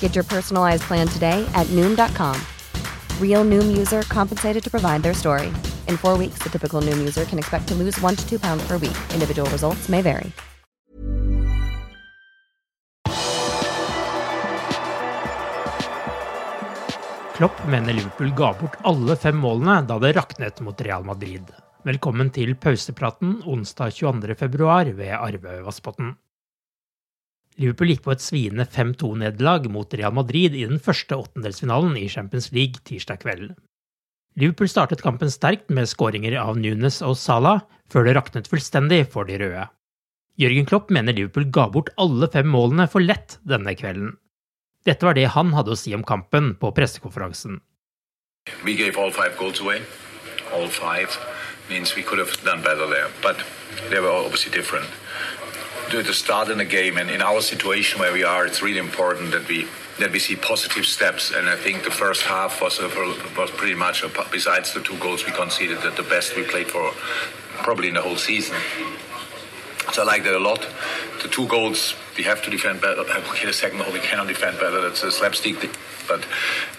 Get your personalized plan today at Noom.com. Real Noom user compensated to provide their story. In four weeks, the typical Noom user can expect to lose one to two pounds per week. Individual results may vary. Klopp mener Liverpool ga bort alle fem målene da det raknet mot Real Madrid. Velkommen til pausepraten onsdag 22.2 ved Arve Vassbotn. Liverpool gikk på et sviende 5-2-nederlag mot Real Madrid i den første åttendelsfinalen i Champions League tirsdag kveld. Liverpool startet kampen sterkt med skåringer av Nunes og Salah, før det raknet fullstendig for de røde. Jørgen Klopp mener Liverpool ga bort alle fem målene for lett denne kvelden. Dette var det han hadde å si om kampen på pressekonferansen. We gave all five goals away. All five means we could have done better there, but they were obviously different. To start in the game, and in our situation where we are, it's really important that we that we see positive steps. And I think the first half was was pretty much besides the two goals we conceded, that the best we played for probably in the whole season. So I like that a lot. The two goals we have to defend better. Okay, the second goal we cannot defend better. That's a slapstick, but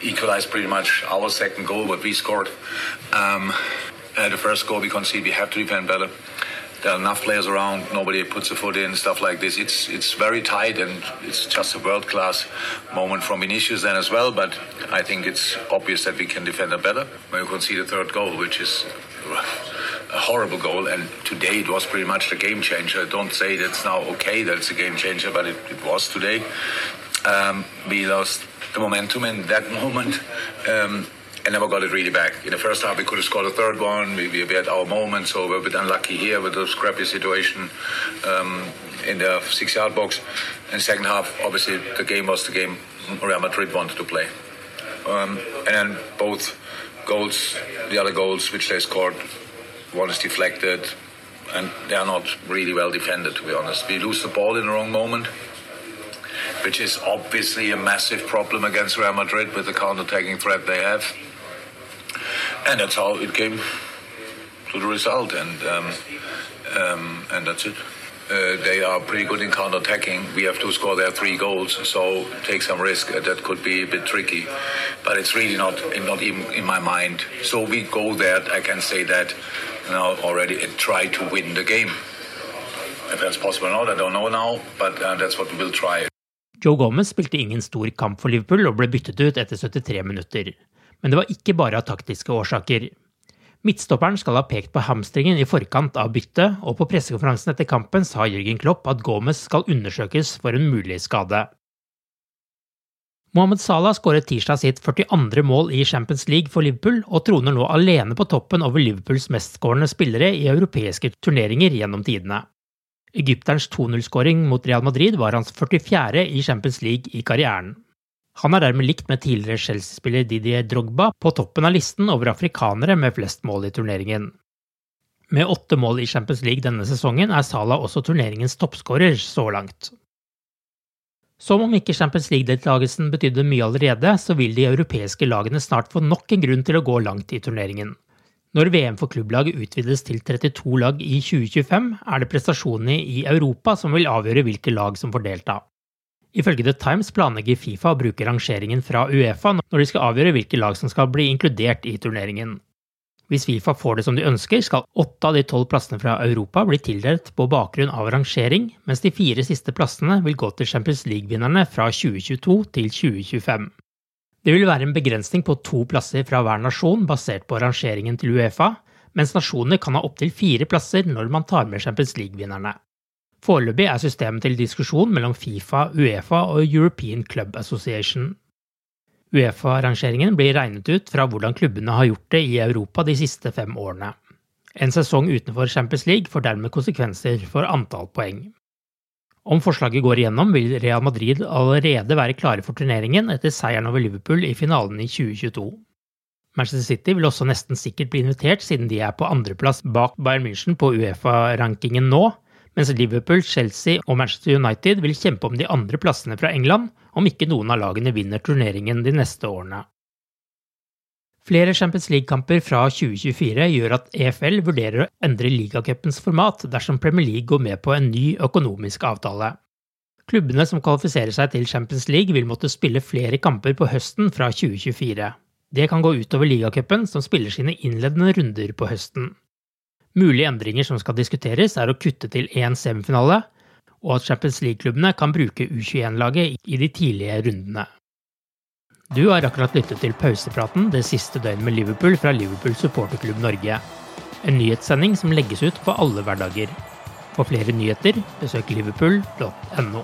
equalized pretty much our second goal, what we scored. Um, the first goal we conceded, we have to defend better. There are enough players around. Nobody puts a foot in. Stuff like this. It's it's very tight, and it's just a world class moment from Vinicius then as well. But I think it's obvious that we can defend it better. We concede the third goal, which is a horrible goal, and today it was pretty much the game changer. I don't say that's now okay that it's a game changer, but it, it was today. Um, we lost the momentum in that moment. Um, and never got it really back. In the first half, we could have scored a third one. We, we had our moments, so we're a bit unlucky here with the scrappy situation um, in the six-yard box. In the second half, obviously, the game was the game Real Madrid wanted to play. Um, and then both goals, the other goals which they scored, one is deflected, and they are not really well defended, to be honest. We lose the ball in the wrong moment which is obviously a massive problem against Real Madrid with the counter-attacking threat they have. And that's how it came to the result, and um, um, and that's it. Uh, they are pretty good in counter-attacking. We have to score their three goals, so take some risk. Uh, that could be a bit tricky, but it's really not not even in my mind. So we go there. I can say that now already and try to win the game. If that's possible or not, I don't know now, but uh, that's what we will try. Joe Gomez spilte ingen stor kamp for Liverpool og ble byttet ut etter 73 minutter. Men det var ikke bare av taktiske årsaker. Midtstopperen skal ha pekt på hamstringen i forkant av byttet, og på pressekonferansen etter kampen sa Jørgen Klopp at Gomez skal undersøkes for en mulig skade. Mohammed Salah skåret tirsdag sitt 42. mål i Champions League for Liverpool, og troner nå alene på toppen over Liverpools mestskårende spillere i europeiske turneringer gjennom tidene. Egypterens 2-0-skåring mot Real Madrid var hans 44. i Champions League i karrieren. Han er dermed likt med tidligere Chelsea-spiller Didier Drogba på toppen av listen over afrikanere med flest mål i turneringen. Med åtte mål i Champions League denne sesongen er Salah også turneringens toppskårer så langt. Som om ikke Champions League-deltakelsen betydde mye allerede, så vil de europeiske lagene snart få nok en grunn til å gå langt i turneringen. Når VM for klubblag utvides til 32 lag i 2025, er det prestasjonene i Europa som vil avgjøre hvilke lag som får delta. Ifølge The Times planlegger Fifa å bruke rangeringen fra Uefa når de skal avgjøre hvilke lag som skal bli inkludert i turneringen. Hvis Fifa får det som de ønsker, skal åtte av de tolv plassene fra Europa bli tildelt på bakgrunn av rangering, mens de fire siste plassene vil gå til Champions League-vinnerne fra 2022 til 2025. Det vil være en begrensning på to plasser fra hver nasjon basert på rangeringen til Uefa, mens nasjonene kan ha opptil fire plasser når man tar med Champions League-vinnerne. Foreløpig er systemet til diskusjon mellom Fifa, Uefa og European Club Association. Uefa-rangeringen blir regnet ut fra hvordan klubbene har gjort det i Europa de siste fem årene. En sesong utenfor Champions League får dermed konsekvenser for antall poeng. Om forslaget går igjennom, vil Real Madrid allerede være klare for turneringen etter seieren over Liverpool i finalen i 2022. Manchester City vil også nesten sikkert bli invitert, siden de er på andreplass bak Bayern München på Uefa-rankingen nå, mens Liverpool, Chelsea og Manchester United vil kjempe om de andre plassene fra England, om ikke noen av lagene vinner turneringen de neste årene. Flere Champions League-kamper fra 2024 gjør at EFL vurderer å endre ligacupens format dersom Premier League går med på en ny økonomisk avtale. Klubbene som kvalifiserer seg til Champions League vil måtte spille flere kamper på høsten fra 2024. Det kan gå utover ligacupen, som spiller sine innledende runder på høsten. Mulige endringer som skal diskuteres, er å kutte til én semifinale, og at Champions League-klubbene kan bruke U21-laget i de tidlige rundene. Du har akkurat lyttet til pausepraten det siste døgnet med Liverpool fra Liverpool supporterklubb Norge. En nyhetssending som legges ut på alle hverdager. For flere nyheter, besøk liverpool.no.